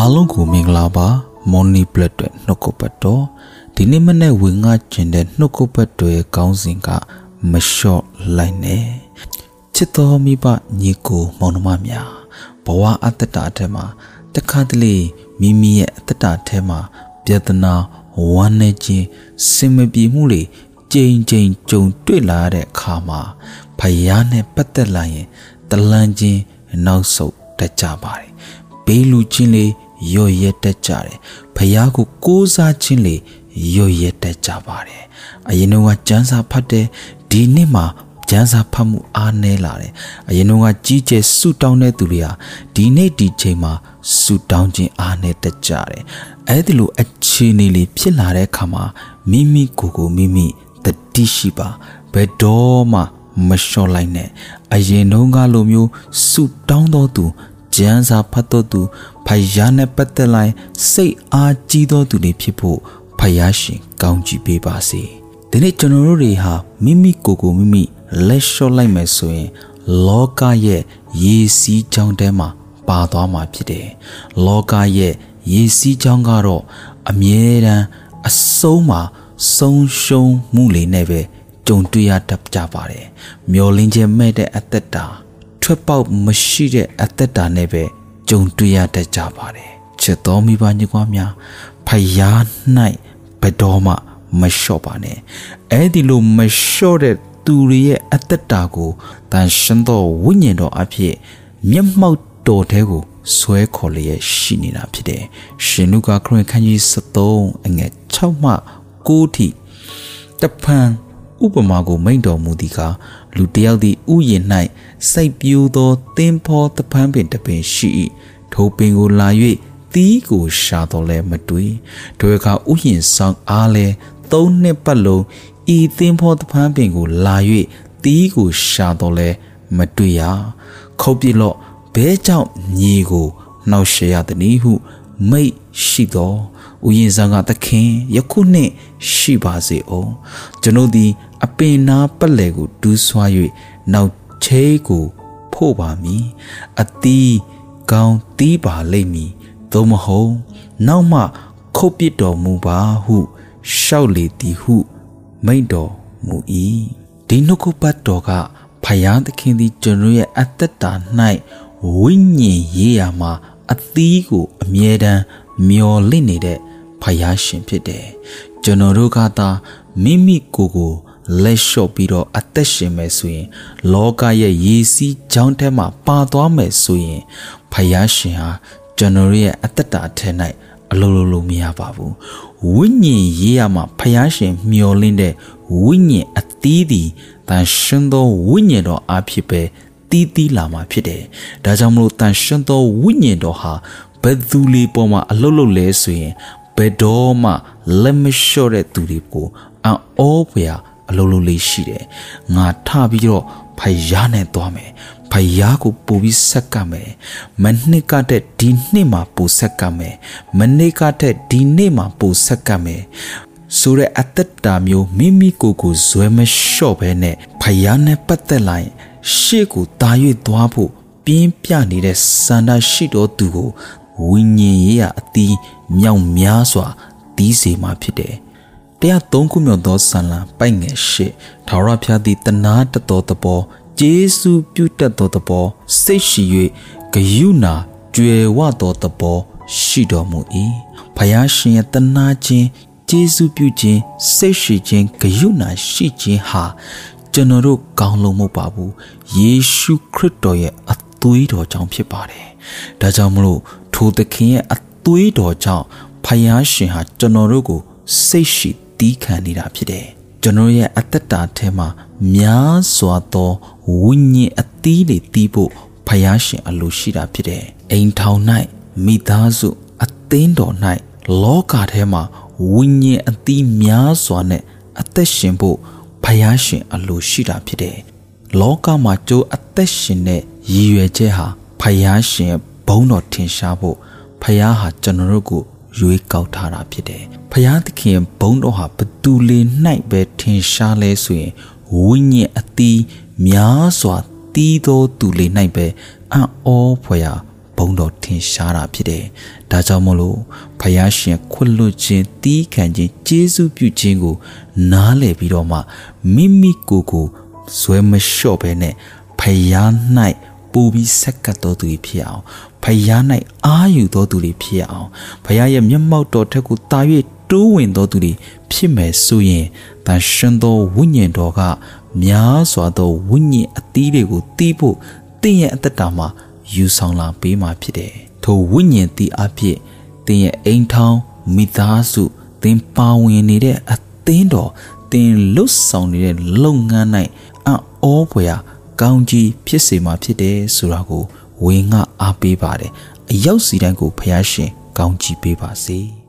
အားလုံးကိုမင်္ဂလာပါမော်နီပလက်တွေနှုတ်ကပတ်တော်ဒီနေ့မနေ့ဝင်ငါကျင်တဲ့နှုတ်ကပတ်တော်ရဲ့ကောင်းစဉ်ကမလျှော့လိုက်နဲ့ချစ်တော်မိဘညီကိုမောင်နှမများဘဝအတ္တတာအထက်မှာတခါတလေမိမိရဲ့အတ္တတာအထက်မှာပြဒနာဝမ်းနေခြင်းစင်မပြေမှုတွေကြိမ်ကြိမ်ကြုံတွေ့လာတဲ့အခါမှာဖယားနဲ့ပတ်သက်လာရင်တလန့်ချင်းနောက်ဆုတ်တတ်ကြပါတယ်ဘေးလူချင်းလေး ရော့ရက်တတ်ကြတယ်ဖယားကိုကိုးစားခြင်းလေးရော့ရက်တတ်ကြပါတယ်အရင်ကကျန်းစာဖတ်တဲ့ဒီနေ့မှာကျန်းစာဖတ်မှုအားနည်းလာတယ်အရင်ကကြီးကျယ်ဆူတောင်းတဲ့သူတွေဟာဒီနေ့ဒီချိန်မှာဆူတောင်းခြင်းအားနည်းတတ်ကြတယ်အဲ့ဒီလိုအခြေအနေလေးဖြစ်လာတဲ့အခါမှာမိမိကိုယ်ကိုမိမိတတိရှိပါဘယ်တော့မှမလျှော့လိုက်နဲ့အရင်တုန်းကလိုမျိုးဆူတောင်းတော်သူကျမ်းစာဖတ်တော်သူ ဖယားနဲ့ပတ်သက်လိုက်စိတ်အားကြီးတော်သူတွေဖြစ်ဖို့ဖယားရှင်ကောင်းချီးပေးပါစေဒီနေ့ကျွန်တော်တို့တွေဟာမိမိကိုယ်ကိုမိမိလက်လျှော့လိုက်မယ်ဆိုရင် လောကရဲ့ရေစီးချောင်းထဲမှာပါသွားမှာဖြစ်တယ်လောကရဲ့ရေစီးချောင်းကတော့အမြဲတမ်းအဆုံးမှာဆုံးရှုံးမှုလေးနဲ့ပဲကြုံတွေ့ရတတ်ကြပါတယ်မျောလင်းခြင်းမဲ့တဲ့အသက်တာထွက်ပေါက်မရှိတဲ့အသက်တာနဲ့ပဲ ကြုံတွေ့ရတတ်ကြပါတယ်ချစ်တော်မိဘညီကွာများဖယား၌ဘယ်တော်မှမလျှော့ပါနဲ့အဲ့ဒီလိုမလျှော့တဲ့သူတွေရဲ့အသက်တာကိုတန်ရှင်သောဝိညာဉ်တော်အဖြစ်မျက်မှောက်တော်ထဲကိုဆွဲခေါ်လျက်ရှိနေတာဖြစ်တယ်ရှင်လူကခရစ်ခန်းကြီး73အငယ်6မှ9ထိတဖန်ဥပမာကိုမိန့်တော်မူသည်ကား လူတယောက်သည်ဥယျာဉ်၌စိတ်ပြိုးသောသင်္ဘောတပန်းပင်တပင်ရှိ၏ထိုပင်ကိုလာ၍သီးကိုရှာတော်လဲမတွေ့ထိုအခါဥယျာဉ်ဆောင်အားလဲသုံးနှစ်ပတ်လုံးဤသင်္ဘောတပန်းပင်ကိုလာ၍သီးကိုရှာတော်လဲမတွေ့ရခုတ်ပြလော့ဘဲကြောင့်ညီကိုနှောက်ရှရသည်ဟုမိတ်ရှိတော် ဥယျာဉ်ဆောင်ကသခင်ယခုနှင့်ရှိပါစေအောင်ကျွန်ုပ်သည် အပင်နာပက်လေကိုဒူးဆွား၍နောက်ချေးကိုဖို့ပါမည်အသီးကောင်းတီးပါလိမ့်မည်သို့မဟုတ်နောက်မှခုတ်ပစ်တော်မူပါဟုရှောက်လေသည်ဟုမိန့်တော်မူ၏ဒီနှုတ်ကပတ်တော်ကဖယားသခင်သည်ကျွန်တော်ရဲ့အသက်တာ၌ဝိညာဉ်ရေးရာမှာအသီးကိုအမြဲတမ်းမျောလင့်နေတဲ့ ဖယားရှင်ဖြစ်တယ်ကျွန်တော်တို့ကသာမိမိကိုယ်ကိုလက်လျှော့ပြီးတော့အသက်ရှင်မယ်ဆိုရင် လောကရဲ့ရေစီးချောင်းထဲမှာပါသွားမယ်ဆိုရင်ဖယားရှင်ဟာကျွန်တော်ရဲ့အသက်တာထဲ၌အလိုလိုလိုမရပါဘူးဝိညာဉ်ရေးရမှာဖယားရှင် မျောလင်းတဲ့ဝိညာဉ်အသီးသည်တန်ရှင်သောဝိညာဉ်တော်အဖြစ်ပဲတီးတီးလာမှာဖြစ်တယ်ဒါကြောင့်မလို့တန်ရှင်သောဝိညာဉ်တော်ဟာဘယ်သူလေးပေါ်မှာအလုတ်လုတ်လဲဆိုရင် ဘယ်တော့မှလက်မလျှော့တဲ့သူတွေကိုအံ့ဩဖွယ်အလုံးလုံးလေးရှိတယ်ငါထပြီးတော့ဖယားနဲ့သွားမယ်ဖယားကိုပို့ပြီးဆက်ကမယ်မနှစ်ကတဲ့ဒီနှစ်မှာပို့ဆက်ကမယ်မနေ့ကတဲ့ဒီနေ့မှာပို့ဆက်ကမယ်ဆိုတဲ့အသက်တာမျိုးမိမိကိုယ်ကိုဇွဲမလျှော့ဘဲနဲ့ဖယားနဲ့ပတ်သက်လိုက်ရှေ့ကိုတာ၍သွားဖို့ပြင်းပြနေတဲ့စန္ဒရှိတော်သူကို ဝိညာဉ်ရေးရအသီးမြောက်များစွာတီးစေမှာဖြစ်တယ်103ခုမြောက်သောဆန္လံပိုက်ငယ်ရှစ်ထာဝရဘုရားသည်တနာတတော်သဘောဂျေစုပြုတတ်သောသဘောစိတ်ရှိ၍ဂယုနာကြွယ်ဝသောသဘောရှိတော်မူ၏ဖယားရှင်ရဲ့တနာခြင်းဂျေစုပြုခြင်းစိတ်ရှိခြင်းဂယုနာရှိခြင်းဟာကျွန်တော်တို့ကောင်းလို့မဟုတ်ပါဘူးယေရှုခရစ်တော်ရဲ့အသွေးတော်ကြောင့်ဖြစ်ပါတယ်ဒါကြောင့်မလို့ ထိုသခင်ရဲ့အသွေးတော်ကြောင့်ဖယားရှင်ဟာကျွန်တော်တို့ကိုစိတ်ရှိတီးခံနေတာဖြစ်တယ်ကျွန်တော်ရဲ့အသက်တာထဲမှာများစွာသောဝိညာဉ်အသီးတွေတီးဖို့ဖယားရှင်အလိုရှိတာဖြစ်တယ်အိမ်ထောင်၌မိသားစုအသင်းတော်၌လောကထဲမှာဝိညာဉ်အသီးများစွာနဲ့အသက်ရှင်ဖို့ဖယားရှင်အလိုရှိတာဖြစ်တယ်လောကမှာကြိုးအသက်ရှင်တဲ့ရည်ရွယ်ချက်ဟာဖယားရှင် ဘုန်းတော်ထင်ရှားဖို့ဖယားဟာကျွန်တော်တို့ကိုရွေးကောက်ထားတာဖြစ်တယ်။ဖယားသခင်ဘုန်းတော်ဟာဘသူလေး၌ပဲထင်ရှားလဲဆိုရင်ဝိညာဉ်အသီးများစွာတီးသောသူလေး၌ပဲအံ့ဩဖွယ်ရာဘုံတော်ထင်ရှားတာဖြစ်တယ်။ဒါကြောင့်မလို့ဖယားရှင်ခွလွတ်ခြင်းတီးခံခြင်းကျေးဇူးပြုခြင်းကို နားလည်ပြီးတော့မှမိမိကိုယ်ကိုဇွဲမလျှော့ဘဲနဲ့ဖယား၌ပူပြီးဆက်ကပ်တော်သူဖြစ်အောင် ဖယား၌အာယူတော်သူတွေဖြစ်အောင်ဖယားရဲ့မျက်မှောက်တော်ထက်ကိုတာ၍တိုးဝင်တော်သူတွေဖြစ်မယ်ဆိုရင်တန်ရှင်သောဝိညာဉ်တော်ကများစွာသောဝိညာဉ်အသီးတွေကိုတီးဖို့တင့်ရဲ့အသက်တာမှာယူဆောင်လာပေးမှာဖြစ်တယ်။ထိုဝိညာဉ်တီးအဖြစ်တင်ရဲ့အိမ်ထောင်မိသားစုတင်ပါဝင်နေတဲ့အသင်းတော်တင်လွတ်ဆောင်နေတဲ့လုပ်ငန်း၌အံ့ဩဖွယ်ကောင်းကြီးဖြစ်စေမှာဖြစ်တယ်ဆိုတာကို ဝေငှအားပေးပါတယ်အရောက်စီတိုင်းကိုဖျားရှင်ကောင်းကြီးပေးပါစေ။